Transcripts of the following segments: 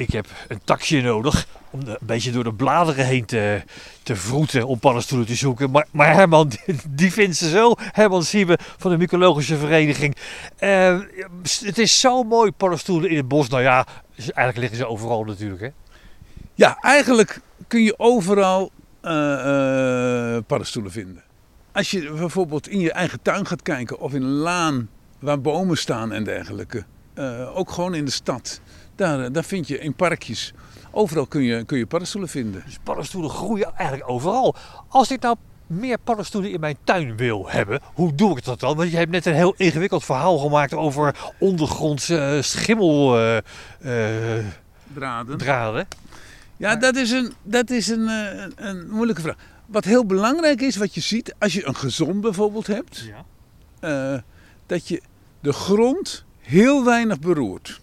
ik heb een taxi nodig om een beetje door de bladeren heen te, te vroeten om paddenstoelen te zoeken. Maar, maar Herman, die, vindt ze zo. Herman Siebe van de Mycologische Vereniging. Eh, het is zo mooi, paddenstoelen in het bos. Nou ja, eigenlijk liggen ze overal natuurlijk. Hè? Ja, eigenlijk kun je overal eh, eh, paddenstoelen vinden. Als je bijvoorbeeld in je eigen tuin gaat kijken of in een laan waar bomen staan en dergelijke. ook gewoon in de stad. Daar, eh, daar vind je in parkjes. Overal kun je, kun je paddenstoelen vinden. Dus paddenstoelen groeien eigenlijk overal. Als ik nou meer paddenstoelen in mijn tuin wil hebben, hoe doe ik dat dan? Want je hebt net een heel ingewikkeld verhaal gemaakt over ondergrondse eh, schimmeldraden. Draden. draden. Ja, dat is, een, dat is een, eh, een, moeilijke vraag. Wat heel belangrijk is, wat je ziet als je een gezond bijvoorbeeld hebt, ja. eh, dat je de grond heel weinig beroert.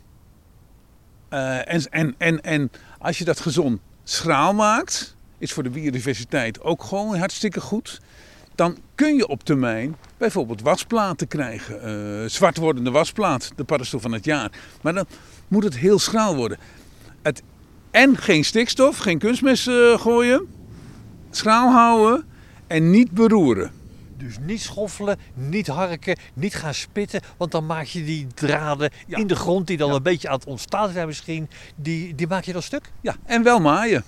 Eh, en, en, en, en als je dat gezond schraal maakt, is voor de biodiversiteit ook gewoon hartstikke goed. Dan kun je op termijn bijvoorbeeld wasplaten krijgen. eh zwart wordende wasplaat, de paddenstoel van het jaar. Maar dan moet het heel schraal worden. Het, en geen stikstof, geen kunstmest eh, gooien. Schraal houden en niet beroeren. Dus niet schoffelen, niet harken, niet gaan spitten. Want dan maak je die draden Ja. in de grond, die dan Ja. een beetje aan het ontstaan zijn misschien, die, die maak je dan stuk. Ja, en wel maaien.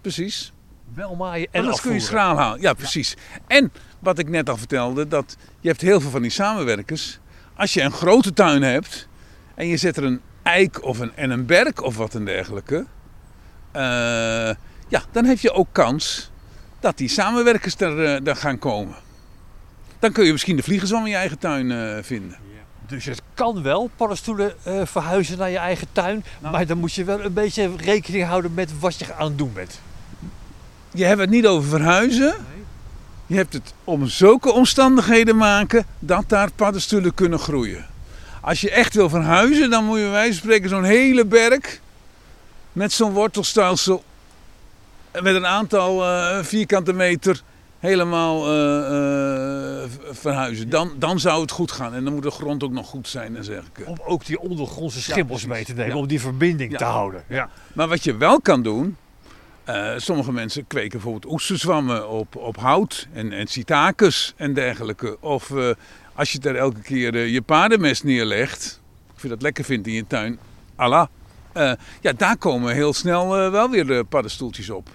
Precies. Wel maaien En dat kun je schraal houden. Ja, precies. En wat ik net al vertelde, dat je hebt heel veel van die samenwerkers. Als je een grote tuin hebt en je zet er een eik of een, en een berk of wat en dergelijke. eh, ja, dan heb je ook kans dat die samenwerkers er, eh, er gaan komen. Dan kun je misschien de vliegenzwam in je eigen tuin eh, vinden. Dus het kan wel, paddenstoelen eh, verhuizen naar je eigen tuin. Nou. Maar dan moet je wel een beetje rekening houden met wat je aan het doen bent. Je hebt het niet over verhuizen. Je hebt het om zulke omstandigheden maken dat daar paddenstoelen kunnen groeien. Als je echt wil verhuizen, dan moet je van spreken zo'n hele berg met zo'n wortelstelsel met een aantal eh, vierkante meter helemaal eh, eh, verhuizen. Dan, dan zou het goed gaan. En dan moet de grond ook nog goed zijn en dergelijke. Om ook die ondergrondse schimmels mee te nemen, Ja. om die verbinding Ja. te houden. Ja. Maar wat je wel kan doen, eh, sommige mensen kweken bijvoorbeeld oesterzwammen op, op hout en, en en dergelijke. Of als je daar elke keer je paardenmest neerlegt, of je dat lekker vindt in je tuin, Allah. ja, daar komen heel snel wel weer de paddenstoeltjes op.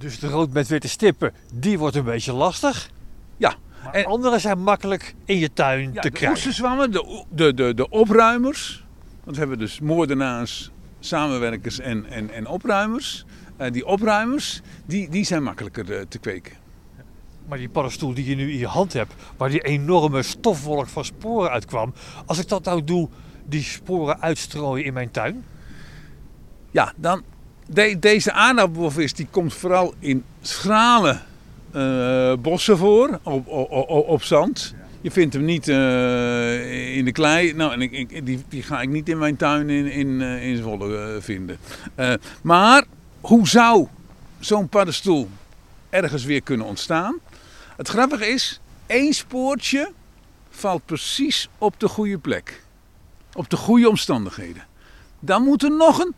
Dus de rood met witte stippen, die wordt een beetje lastig. Ja, Maar en- andere zijn makkelijk in je tuin Ja, te de krijgen. oesterzwammen, de, de, de, de opruimers. Want we hebben dus moordenaars, samenwerkers en, en, en opruimers. Eh, die opruimers, die, die zijn makkelijker eh, te kweken. Maar die paddenstoel die je nu in je hand hebt, waar die enorme stofwolk van sporen uitkwam. Als ik dat nou doe, die sporen uitstrooien in mijn tuin. Ja, dan de- deze aardappelvis die komt vooral in schrale eh, bossen voor, op, op, op, zand. Je vindt hem niet eh, in de klei. Nou, en ik, ik- die, die ga ik niet in mijn tuin in, in, eh, in Zwolle vinden. Maar hoe zou zo'n paddenstoel ergens weer kunnen ontstaan? Het grappige is, één spoortje valt precies op de goede plek. Op de goede omstandigheden. Dan moet er nog een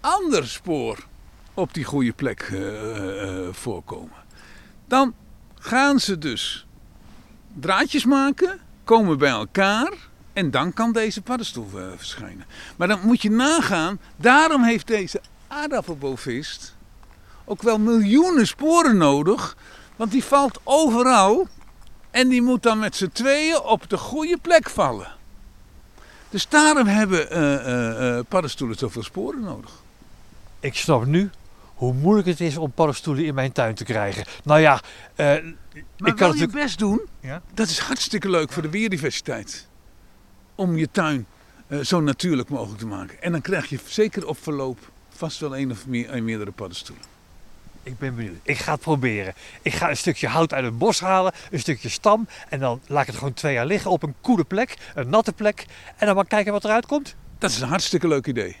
ander spoor op die goede plek eh, eh, voorkomen. Dan gaan ze dus draadjes maken, komen bij elkaar en dan kan deze paddenstoel eh, verschijnen. Maar dan moet je nagaan, daarom heeft deze aardappelbovist ook wel miljoenen sporen nodig, want die valt overal en die moet dan met z'n tweeën op de goede plek vallen. Dus daarom hebben eh, eh, eh, paddenstoelen zoveel sporen nodig. Ik snap nu hoe moeilijk het is om paddenstoelen in mijn tuin te krijgen. Nou ja, eh, Maar ik kan wil je natuurlijk... best doen, Ja? dat is hartstikke leuk voor de biodiversiteit. Om je tuin eh, zo natuurlijk mogelijk te maken. En dan krijg je zeker op verloop vast wel een of meer, een meerdere paddenstoelen. Ik ben benieuwd. Ik ga het proberen. Ik ga een stukje hout uit het bos halen, een stukje stam. En dan laat ik het gewoon twee jaar liggen op een koele plek, een natte plek. En dan maar kijken wat eruit komt. Dat is een hartstikke leuk idee.